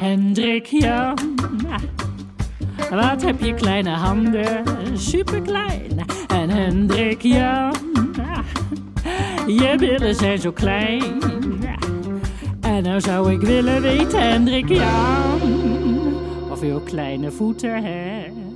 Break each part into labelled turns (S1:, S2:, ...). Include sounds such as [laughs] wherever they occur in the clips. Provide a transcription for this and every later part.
S1: Hendrik Jan. Wat heb je kleine handen, super klein. En Hendrik Jan, je billen zijn zo klein. En nou zou ik willen weten, Hendrik Jan, of je ook kleine voeten hebt.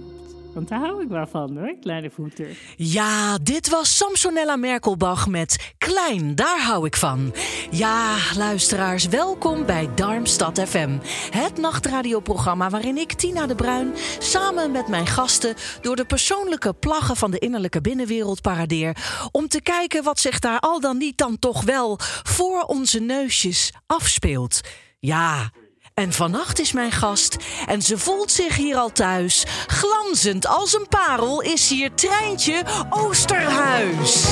S1: Want daar hou ik wel van hoor, kleine voeten.
S2: Ja, dit was Samsonella Merkelbach met Klein, daar hou ik van. Ja, luisteraars, welkom bij Darmstad FM. Het nachtradioprogramma waarin ik, Tina de Bruin, samen met mijn gasten door de persoonlijke plaggen van de innerlijke binnenwereld paradeer. Om te kijken wat zich daar al dan niet dan toch wel voor onze neusjes afspeelt. Ja. En vannacht is mijn gast en ze voelt zich hier al thuis. Glanzend als een parel is hier Treintje Oosterhuis.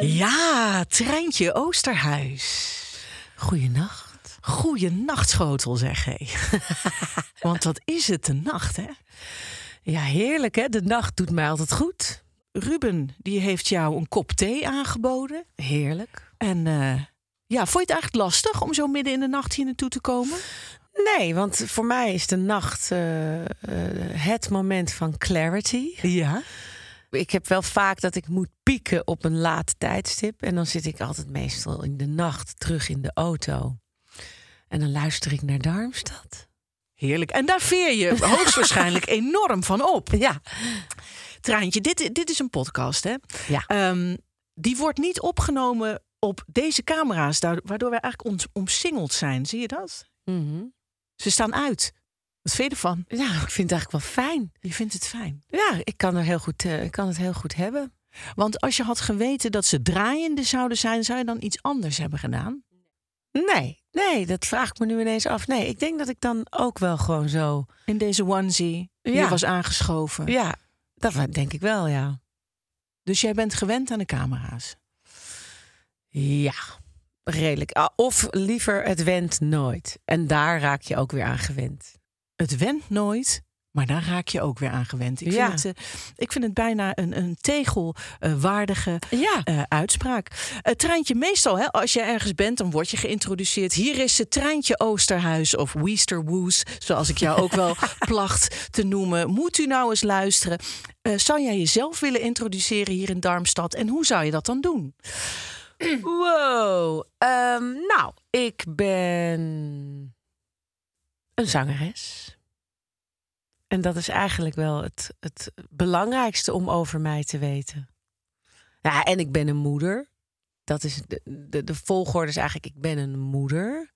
S2: Ja, Treintje Oosterhuis. Goeienacht. Goeienacht, schotel, zeg hé. [laughs] Want wat is het, de nacht, hè? Ja, heerlijk, hè? De nacht doet mij altijd goed. Ruben, die heeft jou een kop thee aangeboden. Heerlijk. En eh, ja, vond je het eigenlijk lastig om zo midden in de nacht hier naartoe te komen?
S3: Nee, want voor mij is de nacht eh, eh, het moment van clarity.
S2: Ja.
S3: Ik heb wel vaak dat ik moet pieken op een laat tijdstip. En dan zit ik altijd meestal in de nacht terug in de auto. En dan luister ik naar Darmstad.
S2: Heerlijk. En daar veer je [laughs] hoogstwaarschijnlijk enorm van op.
S3: Ja,
S2: Treintje, dit, dit is een podcast, hè?
S3: Ja.
S2: Ehm, die wordt niet opgenomen op deze camera's, waardoor wij eigenlijk ons omsingeld zijn. Zie je dat?
S3: Mhm.
S2: Ze staan uit. Wat vind je ervan?
S3: ja ik vind het eigenlijk wel fijn.
S2: Je vindt het fijn.
S3: Ja, ik kan, er heel goed, eh, ik kan het heel goed hebben.
S2: Want als je had geweten dat ze draaiende zouden zijn, zou je dan iets anders hebben gedaan?
S3: Nee, nee, dat vraag ik me nu ineens af. Nee, ik denk dat ik dan ook wel gewoon zo...
S2: In deze onesie, die
S3: Ja.
S2: was aangeschoven.
S3: Ja, dat denk ik wel, ja.
S2: Dus jij bent gewend aan de camera's.
S3: Ja, redelijk. Ah, Of liever, het went nooit. En daar raak je ook weer aan gewend.
S2: Het went nooit, maar daar raak je ook weer aan gewend. Ik,
S3: Ja.
S2: vind, het, eh, ik vind het bijna een, een tegelwaardige
S3: Ja,
S2: eh, uitspraak. Het treintje meestal, hè, als je ergens bent, dan word je geïntroduceerd. Hier is het treintje Oosterhuis of Weesterwoes, zoals ik jou ook wel [laughs] placht te noemen. Moet u nou eens luisteren? Eh, zou jij jezelf willen introduceren hier in Darmstad? En hoe zou je dat dan doen?
S3: Wow. Ehm, nou, ik ben een zangeres. En dat is eigenlijk wel het, het belangrijkste om over mij te weten. Ja, en ik ben een moeder. Dat is de, de, de volgorde is eigenlijk: ik ben een moeder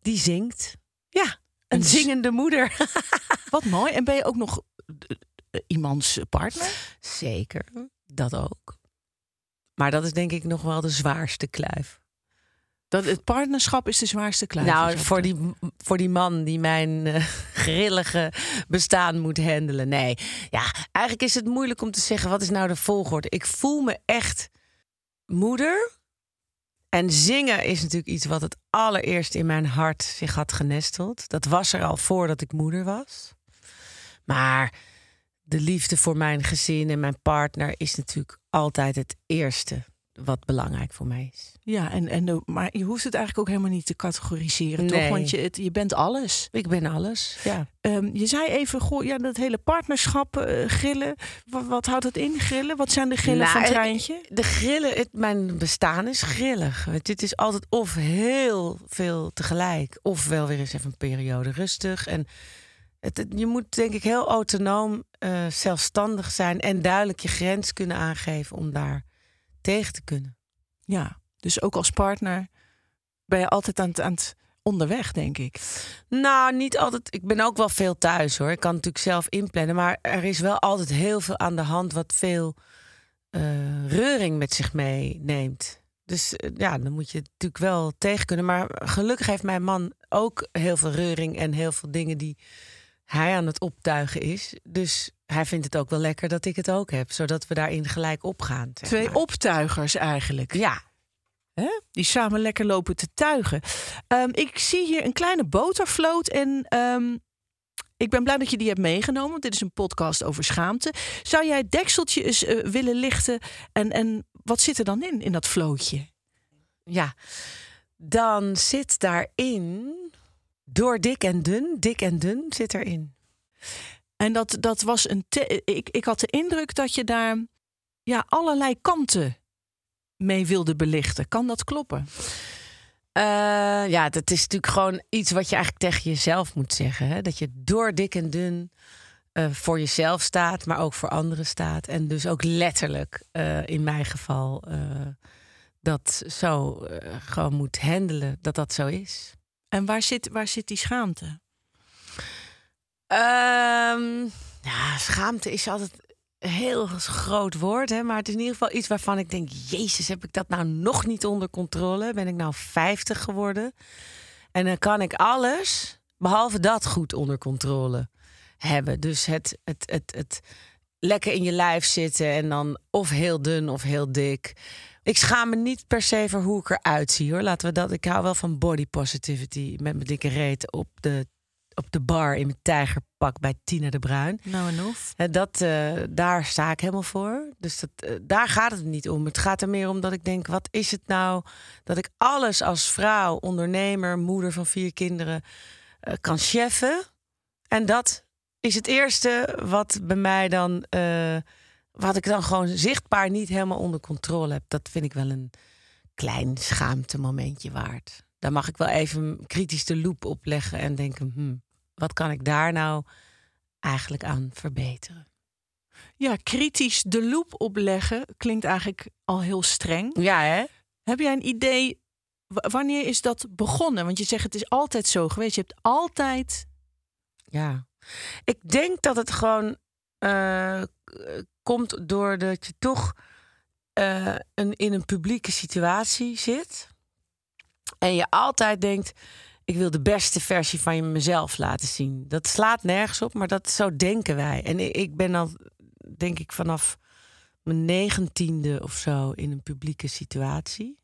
S3: die zingt. Ja, een
S2: z-
S3: zingende moeder. [laughs]
S2: Wat mooi. En ben je ook nog iemands partner?
S3: Zeker, dat ook. Maar dat is denk ik nog wel de zwaarste kluif.
S2: Dat, het partnerschap is de zwaarste kluif.
S3: Nou, voor die, voor die man die mijn eh, [laughs] grillige bestaan moet handelen. Nee, ja, eigenlijk is het moeilijk om te zeggen wat is nou de volgorde. Ik voel me echt moeder. En zingen is natuurlijk iets wat het allereerst in mijn hart zich had genesteld. Dat was er al voordat ik moeder was. Maar de liefde voor mijn gezin en mijn partner is natuurlijk altijd het eerste wat belangrijk voor mij is.
S2: Ja, en, en de, maar je hoeft het eigenlijk ook helemaal niet te categoriseren, toch?
S3: Nee.
S2: Want je, het, je bent alles.
S3: Ik ben alles. Ja.
S2: Ehm, je zei even, goh, ja, dat hele partnerschap, eh, grillen. Wat, wat houdt het in, grillen? Wat zijn de grillen
S3: Nou,
S2: van
S3: eh,
S2: Treintje?
S3: De grillen, het, mijn bestaan is grillig. Dit is altijd of heel veel tegelijk, of wel weer eens even een periode rustig. En het, het- je moet denk ik heel autonoom, eh, zelfstandig zijn en duidelijk je grens kunnen aangeven om daar tegen te kunnen.
S2: Ja, dus ook als partner ben je altijd aan het, aan het onderweg, denk ik.
S3: Nou, niet altijd. Ik ben ook wel veel thuis hoor. Ik kan natuurlijk zelf inplannen. Maar er is wel altijd heel veel aan de hand wat veel eh, reuring met zich meeneemt. Dus eh, ja, dan moet je het natuurlijk wel tegen kunnen. Maar gelukkig heeft mijn man ook heel veel reuring en heel veel dingen die hij aan het optuigen is. Dus hij vindt het ook wel lekker dat ik het ook heb, zodat we daarin gelijk opgaan.
S2: Twee
S3: maar.
S2: optuigers eigenlijk.
S3: Ja,
S2: Hè? Die samen lekker lopen te tuigen. Ehm, ik zie hier een kleine botervloot en ehm, ik ben blij dat je die hebt meegenomen. Want dit is een podcast over schaamte. Zou jij het dekseltje eens eh, willen lichten? En, en wat zit er dan in, in dat vlootje?
S3: ja. Dan zit daarin door dik en dun, dik en dun zit erin.
S2: En dat, dat was een. te- ik, ik had de indruk dat je daar ja, allerlei kanten mee wilde belichten. Kan dat kloppen?
S3: Eh, ja, dat is natuurlijk gewoon iets wat je eigenlijk tegen jezelf moet zeggen. Hè? Dat je door dik en dun eh, voor jezelf staat, maar ook voor anderen staat. En dus ook letterlijk, eh, in mijn geval, dat zo gewoon moet handelen, dat dat zo is.
S2: En waar zit, waar zit die schaamte?
S3: Ja, schaamte is altijd een heel groot woord, hè? maar het is in ieder geval iets waarvan ik denk: Jezus, heb ik dat nou nog niet onder controle? Ben ik nou 50 geworden? En dan kan ik alles, behalve dat, goed onder controle hebben. Dus het, het, het, het lekker in je lijf zitten en dan of heel dun of heel dik. Ik schaam me niet per se voor hoe ik eruit zie hoor. Laten we dat. Ik hou wel van body positivity met mijn dikke reet op de, op de bar in mijn tijgerpak bij Tina de Bruin.
S2: Nou en of.
S3: Hè, Dat, eh, daar sta ik helemaal voor. Dus dat, eh, daar gaat het niet om. Het gaat er meer om dat ik denk: wat is het nou dat ik alles als vrouw, ondernemer, moeder van vier kinderen eh, kan cheffen? En dat is het eerste wat bij mij dan, eh, wat ik dan gewoon zichtbaar niet helemaal onder controle heb. Dat vind ik wel een klein schaamtemomentje waard. Daar mag ik wel even kritisch de loep op leggen en denken: hmm, wat kan ik daar nou eigenlijk aan verbeteren?
S2: Ja, kritisch de loep opleggen klinkt eigenlijk al heel streng.
S3: Ja, hè?
S2: Heb jij een idee, wanneer is dat begonnen? Want je zegt het is altijd zo geweest. Je hebt altijd...
S3: Ja. Ik denk dat het gewoon k- komt doordat je toch eh, een, in een publieke situatie zit. En je altijd denkt, ik wil de beste versie van mezelf laten zien. Dat slaat nergens op, maar dat, zo denken wij. En ik- ben al, denk ik, vanaf mijn negentiende of zo in een publieke situatie.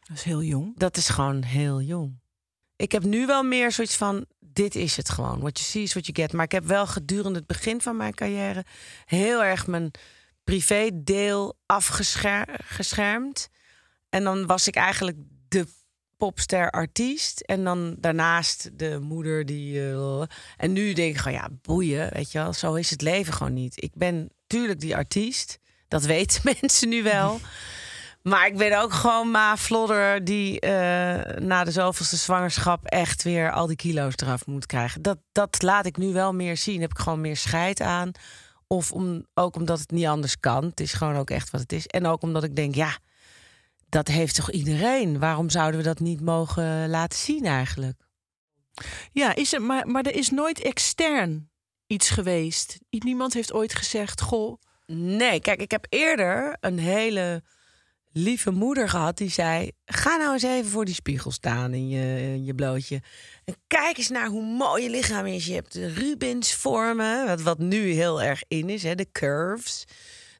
S2: Dat is heel jong.
S3: Dat is gewoon heel jong. Ik heb nu wel meer zoiets van: dit is het gewoon. What you see is what you get. Maar ik heb wel gedurende het begin van mijn carrière heel erg mijn privé-deel afgeschermd. En dan was ik eigenlijk de popster-artiest. En dan daarnaast de moeder die. eh, en nu denk ik gewoon: ja, boeien. Weet je wel, zo is het leven gewoon niet. Ik ben tuurlijk die artiest. Dat weten [laughs] mensen nu wel. Maar ik ben ook gewoon Ma Flodder die eh, na de zoveelste zwangerschap echt weer al die kilo's eraf moet krijgen. Dat, dat laat ik nu wel meer zien. Heb ik gewoon meer scheid aan. Of om, ook omdat het niet anders kan. Het is gewoon ook echt wat het is. En ook omdat ik denk, ja, dat heeft toch iedereen? Waarom zouden we dat niet mogen laten zien eigenlijk?
S2: Ja, is er, maar, maar er is nooit extern iets geweest. Niemand heeft ooit gezegd, goh,
S3: Nee, kijk, ik heb eerder een hele lieve moeder gehad die zei: Ga nou eens even voor die spiegel staan in je, in je blootje. En kijk eens naar hoe mooi je lichaam is. Je hebt de Rubens vormen, wat, wat nu heel erg in is, hè, de curves.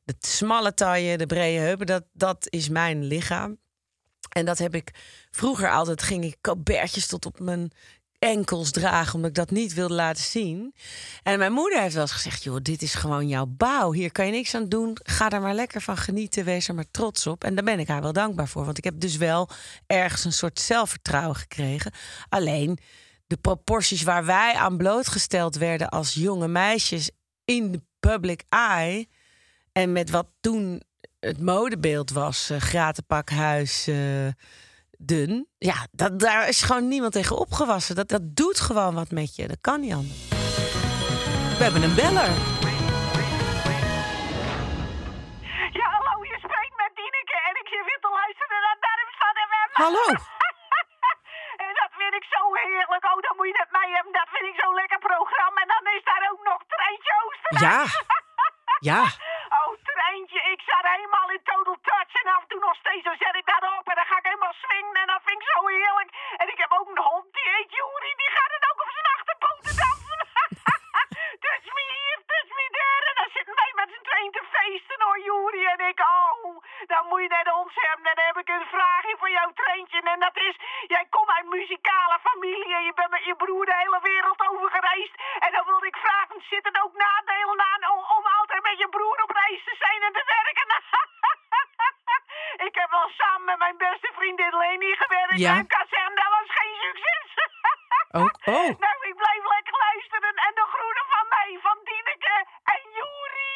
S3: De smalle taille, de brede heupen, dat, dat is mijn lichaam. En dat heb ik vroeger altijd, ging ik colbertjes tot op mijn enkels dragen, omdat ik dat niet wilde laten zien. En mijn moeder heeft wel eens gezegd: joh, dit is gewoon jouw bouw. Hier kan je niks aan doen. Ga daar maar lekker van genieten. Wees er maar trots op. En daar ben ik haar wel dankbaar voor. Want ik heb dus wel ergens een soort zelfvertrouwen gekregen. Alleen de proporties waar wij aan blootgesteld werden als jonge meisjes in de public eye. En met wat toen het modebeeld was: uh, gratenpakhuis. Uh, dun. Ja, dat, daar is gewoon niemand tegen opgewassen. Dat, dat doet gewoon wat met je. Dat kan niet anders.
S2: We hebben een beller.
S4: Ja, hallo, je spreekt met Dieneke en ik zit weer te luisteren naar Darmstad FM.
S2: Hallo. [laughs]
S4: en dat vind ik zo heerlijk. Oh, dan moet je het mee hebben. Dat vind ik zo'n lekker programma. En dan is daar ook nog Treintje Oosterhuis.
S2: Ja. Ja. [laughs] Ja.
S4: Dat was geen succes. [laughs]
S2: Ook, oh.
S4: Nou, ik blijf lekker luisteren. En de groeten van mij, van Dieneke en Juri.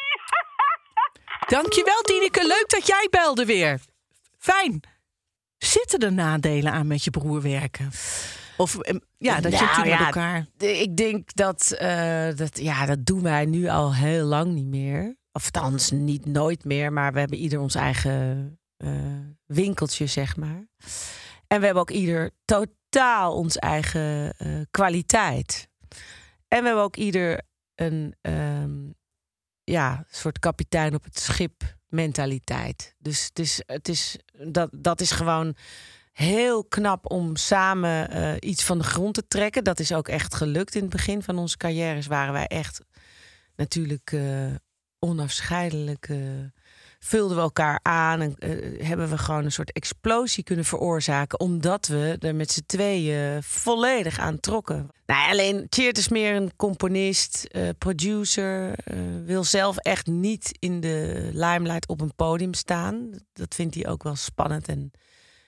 S4: [laughs]
S2: Dankjewel, Tineke. Leuk dat jij belde weer. Fijn. Zitten er nadelen aan met je broer werken? Of em, ja, dat je
S3: Nou ja,
S2: met elkaar...
S3: de- Ik denk dat, eh, dat, ja, dat doen wij nu al heel lang niet meer. Of althans, niet nooit meer, maar we hebben ieder ons eigen eh, winkeltje, zeg maar. En we hebben ook ieder totaal ons eigen eh, kwaliteit. En we hebben ook ieder een ehm, ja, soort kapitein op het schip mentaliteit. Dus het is, het is, dat, dat is gewoon heel knap om samen eh, iets van de grond te trekken. Dat is ook echt gelukt in het begin van onze carrières. Waren wij echt natuurlijk eh, onafscheidelijk. Vulden we elkaar aan en eh, hebben we gewoon een soort explosie kunnen veroorzaken. Omdat we er met z'n tweeën volledig aan trokken. Nou, alleen Cheert is meer een componist, eh, producer. eh, wil zelf echt niet in de limelight op een podium staan. Dat vindt hij ook wel spannend en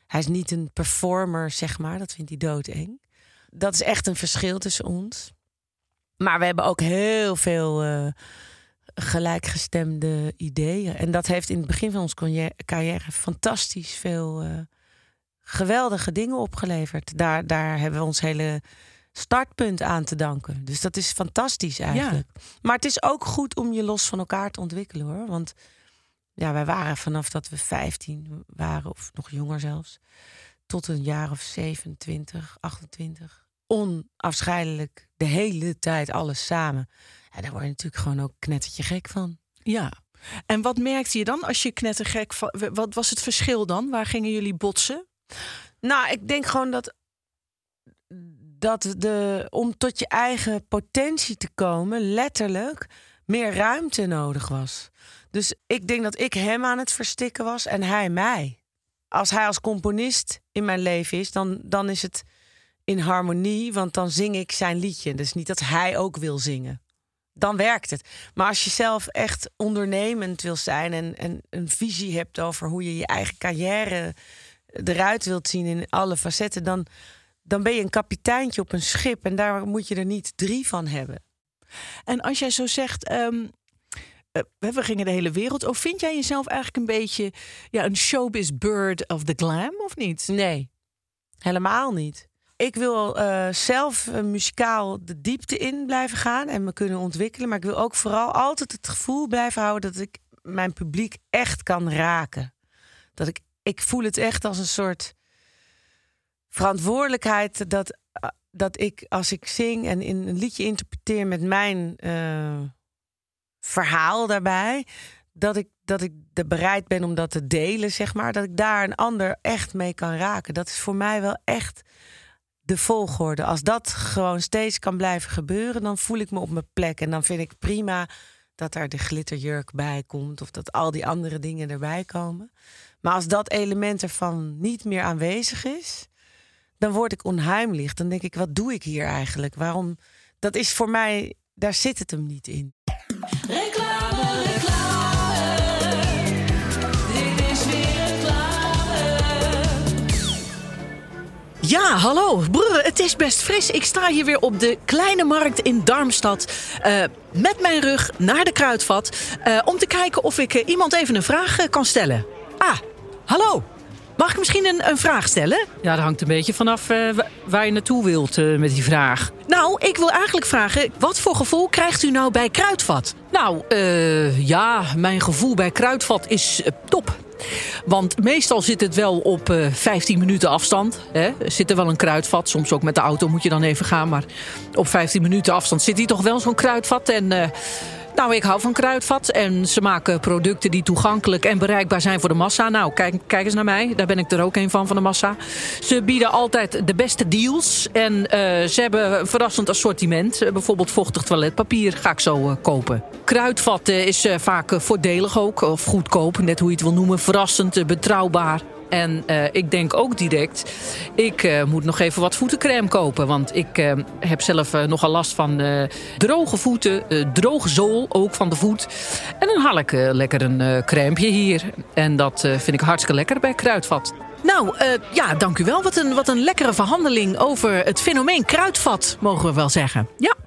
S3: hij is niet een performer, zeg maar. Dat vindt hij doodeng. Dat is echt een verschil tussen ons. Maar we hebben ook heel veel gelijkgestemde ideeën. En dat heeft in het begin van onze carrière- fantastisch veel eh, geweldige dingen opgeleverd. Daar, daar hebben we ons hele startpunt aan te danken. Dus dat is fantastisch eigenlijk. Maar het is ook goed om je los van elkaar te ontwikkelen hoor. Want ja, wij waren vanaf dat we 15 waren, of nog jonger zelfs, tot een jaar of 27, 28. Onafscheidelijk de hele tijd alles samen. Ja, daar word je natuurlijk gewoon ook knettertje gek van.
S2: Ja. En wat merkte je dan als je knettergek... van- Wat was het verschil dan? Waar gingen jullie botsen?
S3: Nou, ik denk gewoon dat, dat de, om tot je eigen potentie te komen, letterlijk meer ruimte nodig was. Dus ik denk dat ik hem aan het verstikken was en hij mij. Als hij als componist in mijn leven is, dan, dan is het in harmonie, want dan zing ik zijn liedje. Dus niet dat hij ook wil zingen. Dan werkt het. Maar als je zelf echt ondernemend wil zijn en, en een visie hebt over hoe je je eigen carrière eruit wilt zien in alle facetten, dan, dan ben je een kapiteintje op een schip en daar moet je er niet drie van hebben.
S2: En als jij zo zegt, eh, we gingen de hele wereld over. Vind jij jezelf eigenlijk een beetje ja, een showbiz bird of the glam, of niet?
S3: Nee, helemaal niet. Ik wil eh, zelf eh, muzikaal de diepte in blijven gaan en me kunnen ontwikkelen. Maar ik wil ook vooral altijd het gevoel blijven houden dat ik mijn publiek echt kan raken. Dat ik, ik voel het echt als een soort verantwoordelijkheid dat, eh, dat ik als ik zing en in een liedje interpreteer met mijn verhaal daarbij, dat ik, dat ik er bereid ben om dat te delen, zeg maar. Dat ik daar een ander echt mee kan raken. Dat is voor mij wel echt de volgorde. Als dat gewoon steeds kan blijven gebeuren, dan voel ik me op mijn plek. En dan vind ik prima dat daar de glitterjurk bij komt. Of dat al die andere dingen erbij komen. Maar als dat element ervan niet meer aanwezig is, dan word ik onheimlich. Dan denk ik, wat doe ik hier eigenlijk? Waarom? Dat is voor mij, daar zit het hem niet in.
S5: Reclame, reclame.
S2: Ja, hallo. Brr, het is best fris. Ik sta hier weer op de kleine markt in Darmstad. eh, met mijn rug naar de kruidvat. eh, om te kijken of ik eh, iemand even een vraag kan stellen. Ah, hallo. Mag ik misschien een, een vraag stellen?
S1: Ja, dat hangt een beetje vanaf eh, wa- waar je naartoe wilt eh, met die vraag.
S2: Nou, ik wil eigenlijk vragen, wat voor gevoel krijgt u nou bij Kruidvat?
S1: Nou, eh, ja, mijn gevoel bij Kruidvat is top. Want meestal zit het wel op eh 15 minuten afstand. Hè? Zit er wel een kruidvat. Soms ook met de auto moet je dan even gaan. Maar op 15 minuten afstand zit hier toch wel zo'n kruidvat. En nou, ik hou van kruidvat. En ze maken producten die toegankelijk en bereikbaar zijn voor de massa. Nou, kijk, kijk eens naar mij. Daar ben ik er ook een van, van de massa. Ze bieden altijd de beste deals. En eh, ze hebben een verrassend assortiment. Eh, bijvoorbeeld vochtig toiletpapier ga ik zo eh, kopen. Kruidvat is vaak voordelig ook. Of goedkoop, net hoe je het wil noemen. Verrassend, betrouwbaar. En eh, ik denk ook direct, ik eh, moet nog even wat voetencrème kopen. Want ik eh, heb zelf nogal last van droge voeten, droge zool, ook van de voet. En dan haal ik lekker een crèmepje hier. En dat vind ik hartstikke lekker bij Kruidvat.
S2: Nou, ja, dank u wel. Wat een, wat een lekkere verhandeling over het fenomeen Kruidvat, mogen we wel zeggen. Ja.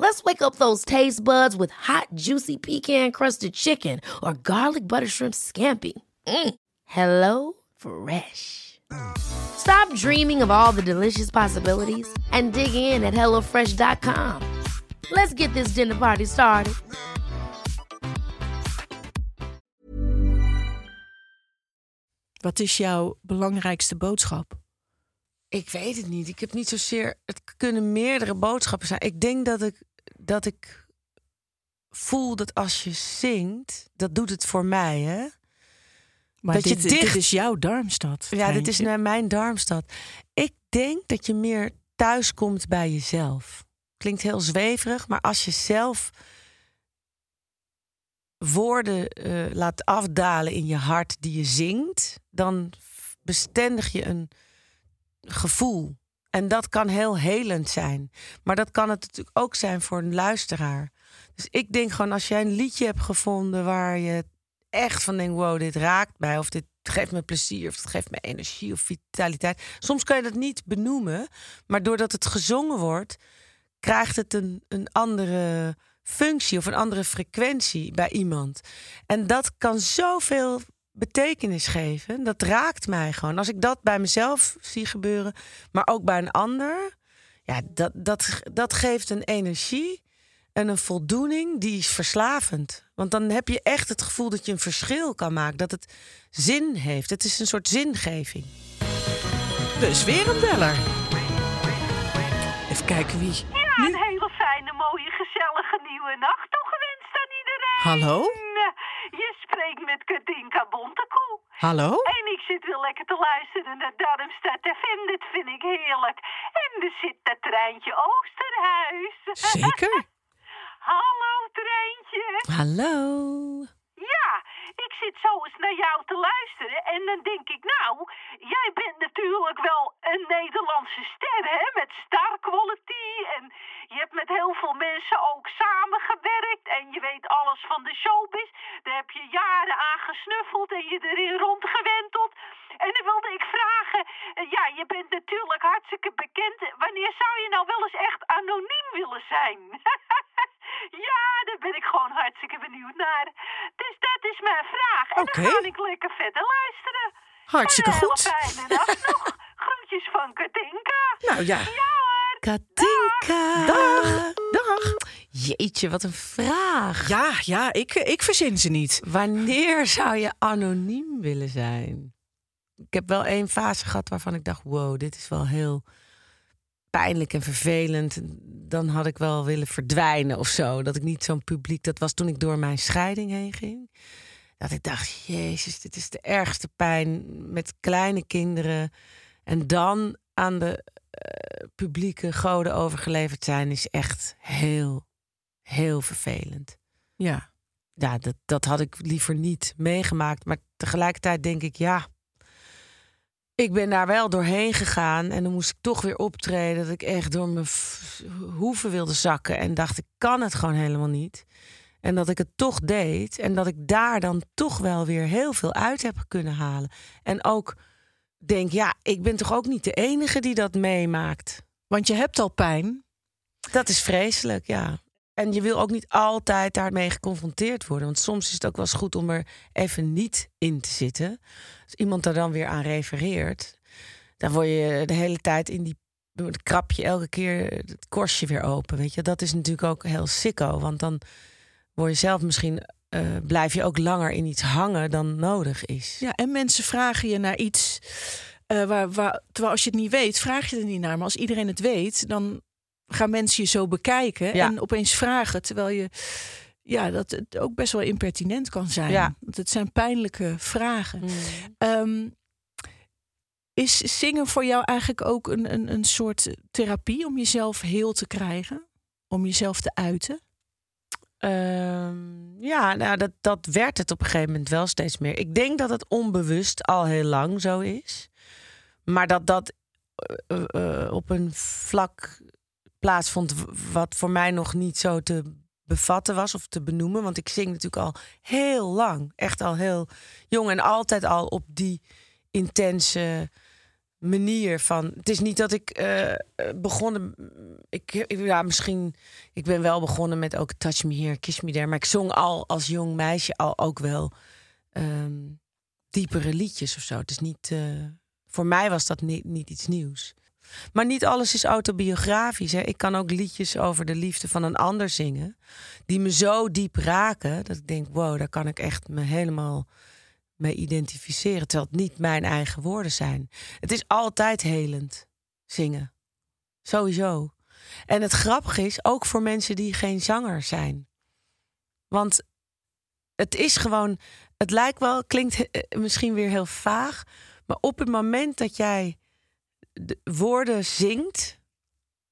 S6: Let's wake up those taste buds with hot, juicy pecan crusted chicken or garlic butter shrimp scampi. Mm. Hello Fresh. Stop dreaming of all the delicious possibilities and dig in at HelloFresh.com. Let's get this dinner party started.
S2: Wat is jouw belangrijkste boodschap?
S3: Ik weet het niet. Ik heb niet zozeer. Het kunnen meerdere boodschappen zijn. Ik denk dat ik, dat ik voel dat als je zingt, dat doet het voor mij, hè?
S2: Maar
S3: Dat je
S2: dit, dit
S3: dicht-
S2: is jouw darmstad.
S3: Ja, dit is naar mijn darmstad. Ik denk dat je meer thuis komt bij jezelf. Klinkt heel zweverig, maar als je zelf woorden eh, laat afdalen in je hart die je zingt, dan bestendig je een gevoel. En dat kan heel helend zijn. Maar dat kan het natuurlijk ook zijn voor een luisteraar. Dus ik denk gewoon, als jij een liedje hebt gevonden waar je echt van denkt: wow, dit raakt mij. Of dit geeft me plezier. Of het geeft me energie of vitaliteit. Soms kan je dat niet benoemen. Maar doordat het gezongen wordt, krijgt het een, een andere functie of een andere frequentie bij iemand. En dat kan zoveel betekenis geven. Dat raakt mij gewoon. Als ik dat bij mezelf zie gebeuren, maar ook bij een ander, ja, dat, dat, dat geeft een energie en een voldoening die is verslavend. Want dan heb je echt het gevoel dat je een verschil kan maken, dat het zin heeft. Het is een soort zingeving.
S2: Dus weer een beller. Even kijken wie.
S4: Ja, een hele fijne, mooie, gezellige nieuwe nacht aan iedereen.
S2: Hallo?
S4: Je spreekt met Katinka Bontekoe.
S2: Hallo?
S4: En ik zit weer lekker te luisteren naar Darmstad FM. Dit vind ik heerlijk. En er zit dat treintje Oosterhuis. [laughs]
S2: Zeker.
S4: Hallo, treintje.
S3: Hallo.
S4: Ja, ik zit zo eens naar jou te luisteren en dan denk ik, nou, jij bent natuurlijk wel een Nederlandse ster, hè, met star quality en je hebt met heel veel mensen ook samengewerkt en je weet alles van de showbiz. Daar heb je jaren aan gesnuffeld en je erin rondgewenteld. En dan wilde ik vragen, eh, ja, je bent natuurlijk hartstikke bekend. Wanneer zou je nou wel eens echt anoniem willen zijn? [laughs] ja, daar ben ik gewoon hartstikke benieuwd naar. Dus dat is mijn vraag. En dan ga ik lekker verder luisteren.
S2: Hartstikke
S4: En
S2: goed.
S4: fijne nacht nog. [laughs] Groetjes van Katinka.
S2: Nou ja.
S3: Katinka.
S2: Dag. Dag.
S3: Jeetje, wat een vraag.
S2: Ja, ja, ik, ik verzin ze niet.
S3: Wanneer zou je anoniem willen zijn? Ik heb wel één fase gehad waarvan ik dacht: wow, dit is wel heel pijnlijk en vervelend. Dan had ik wel willen verdwijnen of zo. Dat ik niet zo'n publiek. Dat was toen ik door mijn scheiding heen ging. Dat ik dacht: Jezus, dit is de ergste pijn met kleine kinderen. En dan aan de eh, publieke goden overgeleverd zijn, is echt heel, heel vervelend
S2: Ja.
S3: ja, dat, dat had ik liever niet meegemaakt. Maar tegelijkertijd denk ik, ja. ik ben daar wel doorheen gegaan en dan moest ik toch weer optreden. Dat ik echt door mijn hoeven wilde zakken en dacht ik kan het gewoon helemaal niet. En dat ik het toch deed en dat ik daar dan toch wel weer heel veel uit heb kunnen halen. En ook denk, ja, ik ben toch ook niet de enige die dat meemaakt.
S2: Want je hebt al pijn.
S3: Dat is vreselijk, ja. En je wil ook niet altijd daarmee geconfronteerd worden. Want soms is het ook wel eens goed om er even niet in te zitten. Als iemand er dan weer aan refereert, dan word je de hele tijd in die. Dan krap je elke keer het korstje weer open. Weet je, dat is natuurlijk ook heel sicko. Want dan word je zelf misschien. eh, blijf je ook langer in iets hangen dan nodig is.
S2: Ja, en mensen vragen je naar iets. eh, waar, waar, terwijl als je het niet weet, vraag je er niet naar. Maar als iedereen het weet, dan gaan mensen je zo bekijken
S3: Ja.
S2: en opeens vragen. Terwijl je, ja, dat het ook best wel impertinent kan zijn.
S3: Ja.
S2: Want het zijn pijnlijke vragen. Ehm, is zingen voor jou eigenlijk ook een, een, een soort therapie om jezelf heel te krijgen? Om jezelf te uiten?
S3: Ehm, ja, nou, dat, dat werd het op een gegeven moment wel steeds meer. Ik denk dat het onbewust al heel lang zo is. Maar dat dat eh, eh, eh, op een vlak plaatsvond wat voor mij nog niet zo te bevatten was of te benoemen. Want ik zing natuurlijk al heel lang. Echt al heel jong en altijd al op die intense manier van. Het is niet dat ik eh, eh, begonnen. Ik, ik- ja, misschien. Ik ben wel begonnen met ook Touch Me Here, Kiss Me There. Maar ik zong al als jong meisje al ook wel ehm, diepere liedjes of zo. Het is niet. eh, voor mij was dat niet, niet iets nieuws. Maar niet alles is autobiografisch. Hè. Ik kan ook liedjes over de liefde van een ander zingen. Die me zo diep raken. Dat ik denk, wow, daar kan ik echt me helemaal mee identificeren. Terwijl het niet mijn eigen woorden zijn. Het is altijd helend, zingen. Sowieso. En het grappige is, ook voor mensen die geen zanger zijn. Want het is gewoon, het lijkt wel, klinkt eh, misschien weer heel vaag. Maar op het moment dat jij de woorden zingt,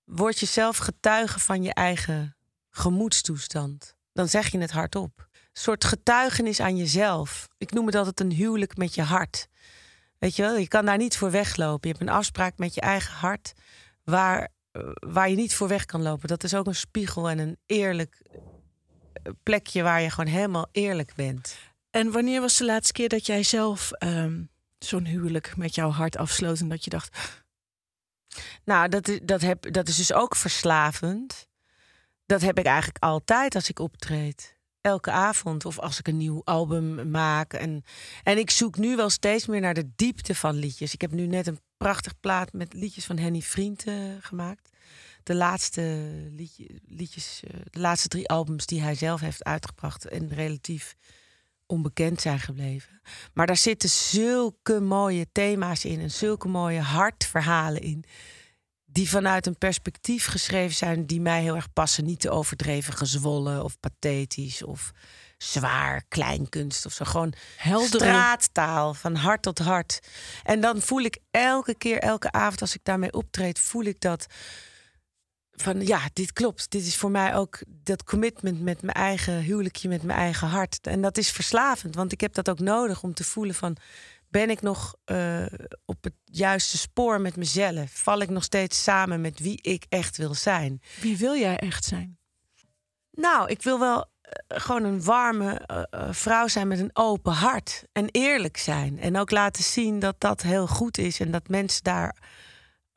S3: word je zelf getuige van je eigen gemoedstoestand. Dan zeg je het hardop. Een soort getuigenis aan jezelf. Ik noem het altijd een huwelijk met je hart. Weet je wel, je kan daar niet voor weglopen. Je hebt een afspraak met je eigen hart waar, eh, waar je niet voor weg kan lopen. Dat is ook een spiegel en een eerlijk eh, plekje waar je gewoon helemaal eerlijk bent.
S2: En wanneer was de laatste keer dat jij zelf ehm, zo'n huwelijk met jouw hart afsloot en dat je dacht,
S3: Nou, dat, is- dat, heb, dat is dus ook verslavend. Dat heb ik eigenlijk altijd als ik optreed. Elke avond of als ik een nieuw album maak. En, en ik zoek nu wel steeds meer naar de diepte van liedjes. Ik heb nu net een prachtig plaat met liedjes van Henny Vriend eh, gemaakt. De laatste liedje, liedjes, eh, de laatste drie albums die hij zelf heeft uitgebracht. En relatief onbekend zijn gebleven. Maar daar zitten zulke mooie thema's in en zulke mooie hartverhalen in. Die vanuit een perspectief geschreven zijn die mij heel erg passen. Niet te overdreven gezwollen of pathetisch of zwaar kleinkunst of zo. Gewoon
S2: Heldere-
S3: straattaal van hart tot hart. En dan voel ik elke keer, elke avond als ik daarmee optreed, voel ik dat van ja, dit klopt. Dit is voor mij ook dat commitment met mijn eigen huwelijkje, met mijn eigen hart. En dat is verslavend, want ik heb dat ook nodig om te voelen van ben ik nog eh, op het juiste spoor met mezelf? Val ik nog steeds samen met wie ik echt wil zijn?
S2: wie wil jij echt zijn?
S3: Nou, ik wil wel eh, gewoon een warme eh, vrouw zijn met een open hart. En eerlijk zijn. En ook laten zien dat dat heel goed is. En dat mensen daar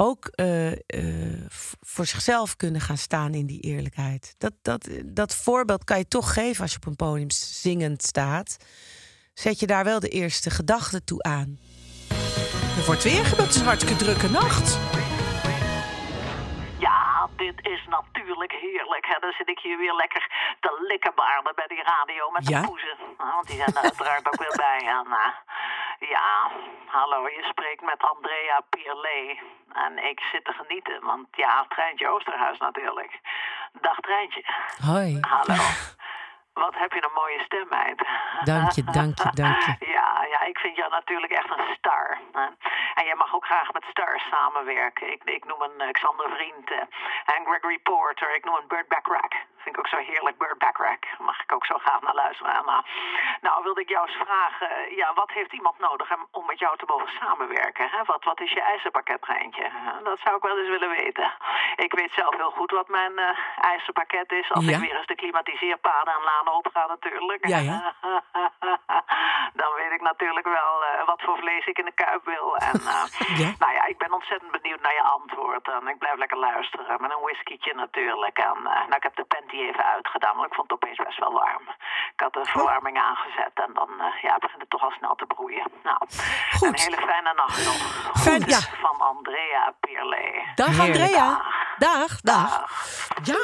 S3: ook eh, eh, voor zichzelf kunnen gaan staan in die eerlijkheid. Dat, dat, dat voorbeeld kan je toch geven als je op een podium zingend staat. Zet je daar wel de eerste gedachte toe aan.
S2: Er wordt weer is een hartstikke drukke nacht.
S4: Ja, dit is natuurlijk heerlijk. Hè? Dan zit ik hier weer lekker te likkenbaarden bij die radio met
S2: Ja?
S4: de poezen. Nou, Want die zijn er uiteraard ook weer bij. En, eh, ja, hallo, je spreekt met Andrea Pierlet. En ik zit te genieten, want ja, Treintje Oosterhuis natuurlijk. Dag Treintje.
S3: Hoi.
S4: Hallo. [laughs] Wat heb je een mooie stem, meid.
S3: Dank je, dank je, dank je. [laughs]
S4: Ja, ja, ik vind jou natuurlijk echt een star. En jij mag ook graag met stars samenwerken. Ik, ik noem een eh, Xander Vriend eh, en Gregory Porter. Ik noem een Burt Bacharach. Vind ik ook zo heerlijk. Burt Bacharach. Mag ik ook zo graag naar luisteren. Maar, nou, wilde ik jou eens vragen. eh, Ja, wat heeft iemand nodig om- met jou te mogen samenwerken? Hè? Wat, wat is je eisenpakket? Eh, Dat zou ik wel eens willen weten. Ik weet zelf heel goed wat mijn eh eisenpakket is. Als
S2: Ja.
S4: ik weer eens de klimatiseerpaden en lanen opga natuurlijk.
S2: Ja, ja. [laughs]
S4: Dan weet ik natuurlijk wel eh, wat voor vlees ik in de kuip wil. En [laughs]
S2: Ja.
S4: nou ja, ik ben ontzettend benieuwd naar je antwoord. En ik blijf lekker luisteren. Met een whiskietje natuurlijk. En nou, ik even uitgedaan, want ik vond het opeens best wel warm. Ik had de verwarming aangezet en dan eh, ja, begint het toch al snel te broeien. Nou,
S2: Goed.
S4: een hele fijne nacht nog.
S2: Fijn- ja.
S4: Van Andrea Pierle.
S2: Dag. Andrea. Dag, dag. Ja,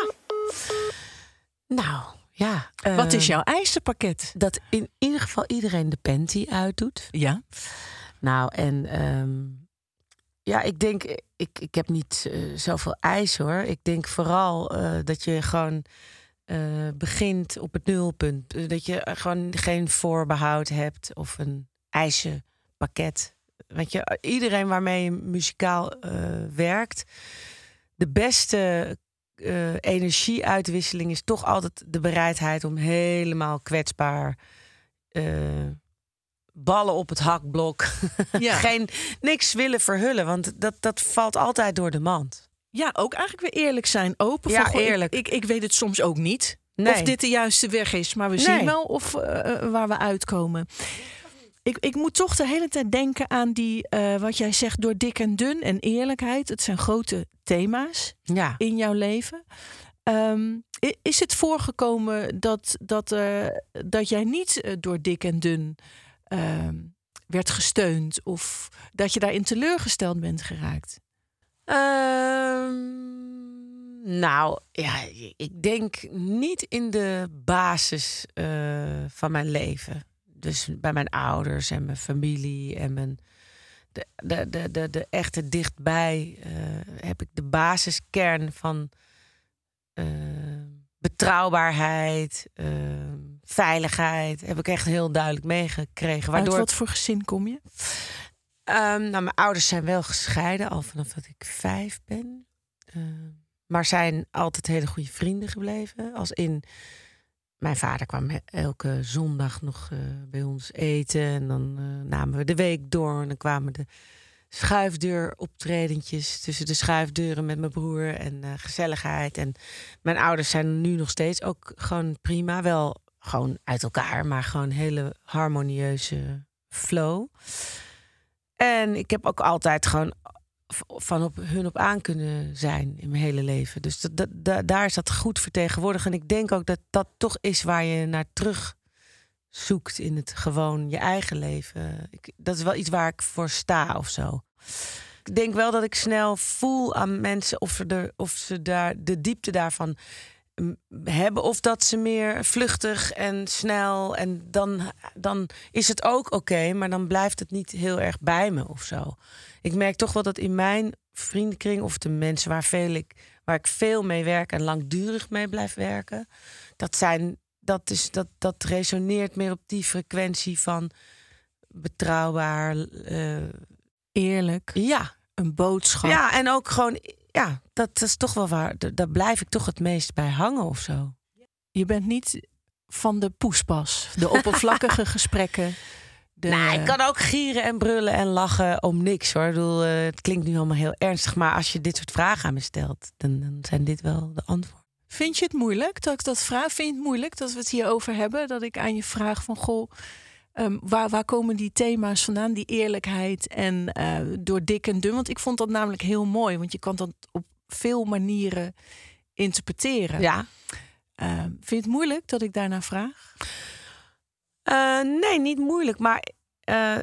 S3: Nou, ja.
S2: wat
S3: eh,
S2: is jouw eisenpakket?
S3: Dat in ieder geval iedereen de panty uitdoet.
S2: Ja.
S3: Nou, en ehm, ja, ik denk, ik, ik heb niet eh, zoveel ijs hoor. Ik denk vooral eh, dat je gewoon eh, begint op het nulpunt. Eh, Dat je gewoon geen voorbehoud hebt of een ijzerpakket. Weet je, iedereen waarmee je muzikaal eh, werkt, de beste eh, energieuitwisseling is toch altijd de bereidheid om helemaal kwetsbaar. Ballen op het hakblok. [laughs]
S2: Ja.
S3: Geen, niks willen verhullen, want dat, dat valt altijd door de mand.
S2: Ja, ook eigenlijk weer eerlijk zijn. Open
S3: Ja,
S2: ik-
S3: eerlijk.
S2: Ik, ik, weet het soms ook niet.
S3: Nee.
S2: Of dit de juiste weg is. Maar we
S3: Nee.
S2: zien wel of, eh, eh, waar we uitkomen. Ik, ik moet toch de hele tijd denken aan die, eh, wat jij zegt, door dik en dun en eerlijkheid. Het zijn grote thema's
S3: Ja.
S2: in jouw leven. Ehm, is het voorgekomen dat, dat, dat jij niet door dik en dun ehm, werd gesteund? Of dat je daarin teleurgesteld bent geraakt?
S3: Ehm, nou, ja, ik denk niet in de basis eh, van mijn leven. Dus bij mijn ouders en mijn familie en mijn. De, de, de, de, de echte dichtbij eh, heb ik de basiskern van eh, betrouwbaarheid, eh, veiligheid. Heb ik echt heel duidelijk meegekregen.
S2: Uit
S3: Waardoor
S2: wat voor gezin kom je?
S3: Ehm, nou, mijn ouders zijn wel gescheiden, al vanaf dat ik vijf ben. Ehm, maar zijn altijd hele goede vrienden gebleven. Als in, mijn vader kwam elke zondag nog eh, bij ons eten. En dan eh, namen we de week door. En dan kwamen de schuifdeuroptredentjes tussen de schuifdeuren met mijn broer. En eh, gezelligheid. En mijn ouders zijn nu nog steeds ook gewoon prima. Wel gewoon uit elkaar, maar gewoon hele harmonieuze flow. En ik heb ook altijd gewoon van op hun op aan kunnen zijn in mijn hele leven. Dus dat, dat, da- daar is dat goed vertegenwoordigd. En ik denk ook dat dat toch is waar je naar terug zoekt in het gewoon je eigen leven. Ik, dat is wel iets waar ik voor sta of zo. Ik denk wel dat ik snel voel aan mensen of ze, er, of ze daar de diepte daarvan hebben. Of dat ze meer vluchtig en snel. En dan, dan is het ook oké, maar dan blijft het niet heel erg bij me of zo. Ik merk toch wel dat in mijn vriendenkring of de mensen waar, veel ik, waar ik veel mee werk en langdurig mee blijf werken, dat, zijn, dat, is, dat, dat resoneert meer op die frequentie van betrouwbaar. eh,
S2: Eerlijk,
S3: ja,
S2: een boodschap.
S3: ja, en ook gewoon, ja, dat is toch wel waar. Daar blijf ik toch het meest bij hangen of zo.
S2: Je bent niet van de poespas, de [laughs] oppervlakkige gesprekken. De,
S3: Nou, ik kan ook gieren en brullen en lachen om niks hoor. Ik bedoel, eh, het klinkt nu allemaal heel ernstig, maar als je dit soort vragen aan me stelt, dan, dan zijn dit wel de antwoorden.
S2: Vind je het moeilijk dat ik dat vraag? Vind je het moeilijk dat we het hierover hebben? Dat ik aan je vraag van, goh, ehm, waar, waar komen die thema's vandaan? Die eerlijkheid en eh, door dik en dun. Want ik vond dat namelijk heel mooi. Want je kan dat op veel manieren interpreteren.
S3: Ja.
S2: Ehm, vind je het moeilijk dat ik daarna vraag?
S3: Eh, nee, niet moeilijk, maar eh,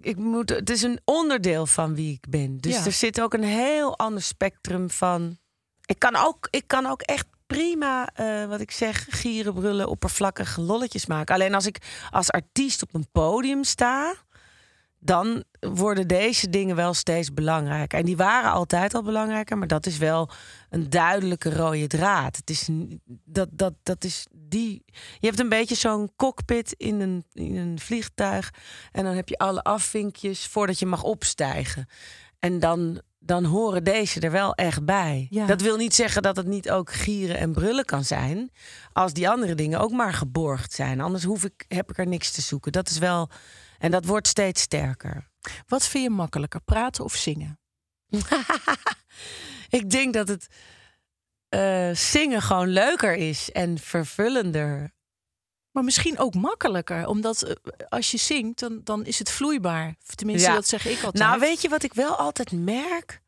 S3: ik moet, het is een onderdeel van wie ik ben. Dus
S2: Ja.
S3: er zit ook een heel ander spectrum van. Ik kan ook, ik kan ook echt prima, eh, wat ik zeg, gieren, brullen, oppervlakkig lolletjes maken. Alleen als ik als artiest op een podium sta, dan worden deze dingen wel steeds belangrijker. En die waren altijd al belangrijker, maar dat is wel een duidelijke rode draad. Het is dat, dat, dat is die. Je hebt een beetje zo'n cockpit in een, in een vliegtuig. En dan heb je alle afvinkjes voordat je mag opstijgen. En dan, dan horen deze er wel echt bij.
S2: Ja.
S3: Dat wil niet zeggen dat het niet ook gieren en brullen kan zijn. Als die andere dingen ook maar geborgd zijn. Anders hoef ik, heb ik er niks te zoeken. Dat is wel. En dat wordt steeds sterker.
S2: Wat vind je makkelijker, praten of zingen? [laughs]
S3: Ik denk dat het eh, zingen gewoon leuker is en vervullender.
S2: Maar misschien ook makkelijker, omdat eh, als je zingt, dan, dan is het vloeibaar. Tenminste,
S3: Ja.
S2: dat zeg ik altijd.
S3: Nou, weet je wat ik wel altijd merk?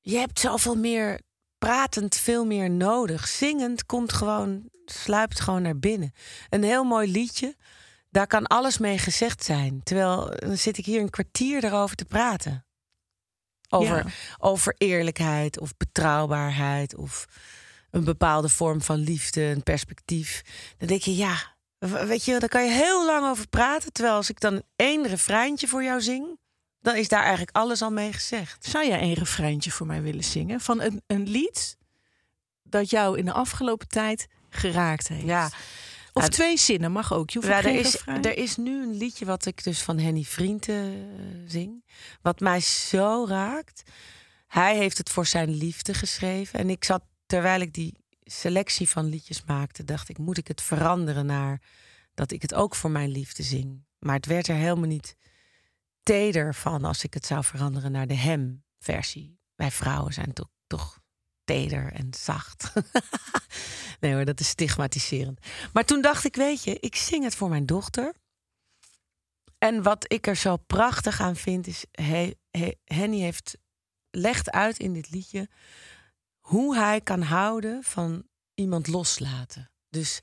S3: Je hebt zoveel meer pratend, veel meer nodig. Zingend komt gewoon, sluipt gewoon naar binnen. Een heel mooi liedje, daar kan alles mee gezegd zijn. Terwijl dan zit ik hier een kwartier erover te praten. Over,
S2: Ja.
S3: over eerlijkheid of betrouwbaarheid of een bepaalde vorm van liefde, een perspectief. Dan denk je, ja, weet je, daar kan je heel lang over praten. Terwijl als ik dan één refreintje voor jou zing, dan is daar eigenlijk alles al mee gezegd.
S2: Zou jij een refreintje voor mij willen zingen van een, een lied dat jou in de afgelopen tijd geraakt heeft?
S3: Ja,
S2: Of
S3: Ja,
S2: twee zinnen mag ook. Je hoeft
S3: Ja, er, is,
S2: refrein.
S3: er is nu een liedje wat ik dus van Henny Vrienden eh, zing. Wat mij zo raakt. Hij heeft het voor zijn liefde geschreven. En ik zat, terwijl ik die selectie van liedjes maakte, dacht ik, moet ik het veranderen naar dat ik het ook voor mijn liefde zing. Maar het werd er helemaal niet teder van als ik het zou veranderen naar de hem-versie. Wij vrouwen zijn toch, toch teder en zacht. [laughs] nee hoor, dat is stigmatiserend. Maar toen dacht ik, weet je, ik zing het voor mijn dochter. En wat ik er zo prachtig aan vind, is he, he- Henny heeft legt uit in dit liedje hoe hij kan houden van iemand loslaten. Dus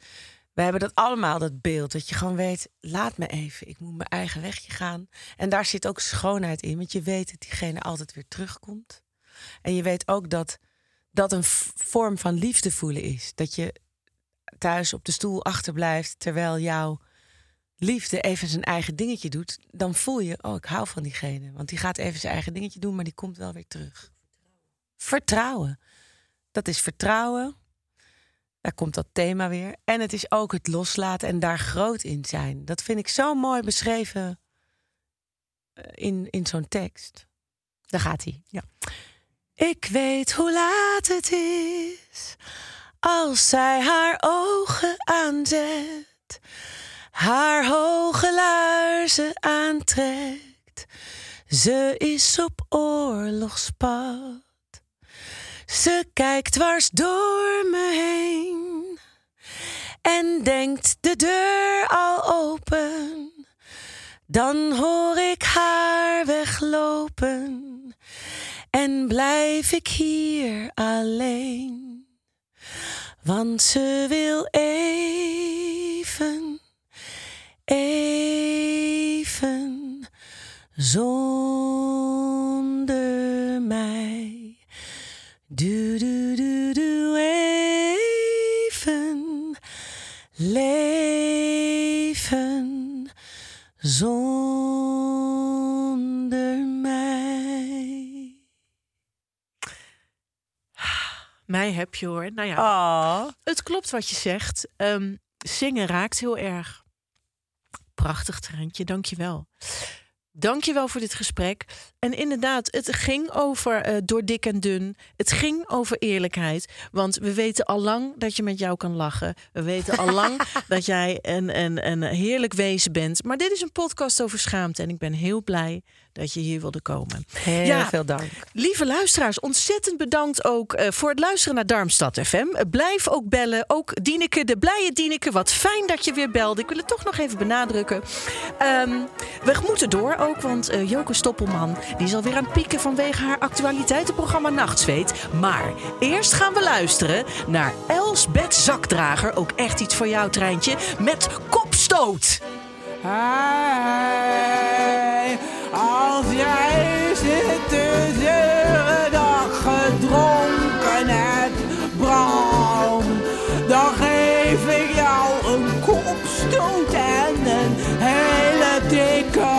S3: we hebben dat allemaal, dat beeld, dat je gewoon weet, laat me even, ik moet mijn eigen wegje gaan. En daar zit ook schoonheid in, want je weet dat diegene altijd weer terugkomt. En je weet ook dat dat een vorm van liefde voelen is. Dat je thuis op de stoel achterblijft terwijl jouw liefde even zijn eigen dingetje doet, dan voel je, oh, ik hou van diegene. Want die gaat even zijn eigen dingetje doen, maar die komt wel weer terug. Vertrouwen. Dat is vertrouwen. Daar komt dat thema weer. En het is ook het loslaten en daar groot in zijn. Dat vind ik zo mooi beschreven eh, in, in zo'n tekst. Daar gaat hij.
S2: Ja.
S3: Ik weet hoe laat het is als zij haar ogen aanzet, haar hoge laarzen aantrekt. Ze is op oorlogspad. Ze kijkt dwars door me heen en denkt de deur al open. Dan hoor ik haar weglopen en blijf ik hier alleen. Want ze wil even, even zonder
S2: Heb je hoor. Nou ja,
S3: Oh.
S2: het klopt wat je zegt. Ehm, zingen raakt heel erg. Prachtig treintje, dank je wel. Dank je wel voor dit gesprek. En inderdaad, het ging over eh, door dik en dun. Het ging over eerlijkheid. Want we weten al lang dat je met jou kan lachen. We weten al lang [laughs] dat jij een, een, een heerlijk wezen bent. Maar dit is een podcast over schaamte. En ik ben heel blij dat je hier wilde komen.
S3: Heel
S2: Ja.
S3: veel dank.
S2: Lieve luisteraars, ontzettend bedankt ook eh, voor het luisteren naar Darmstad FM. Blijf ook bellen. Ook Dieneke, de blije Dieneke. Wat fijn dat je weer belde. Ik wil het toch nog even benadrukken. Ehm, we moeten door ook, want eh Joke Stoppelman die is alweer aan pieken vanwege haar actualiteitenprogramma Nachtzweet. Maar eerst gaan we luisteren naar Elsbeth Zakdrager. Ook echt iets voor jou, treintje. Met kopstoot.
S7: Hey, als jij zit hele dag gedronken hebt, Bram, dan geef ik jou een kopstoot en een hele dikke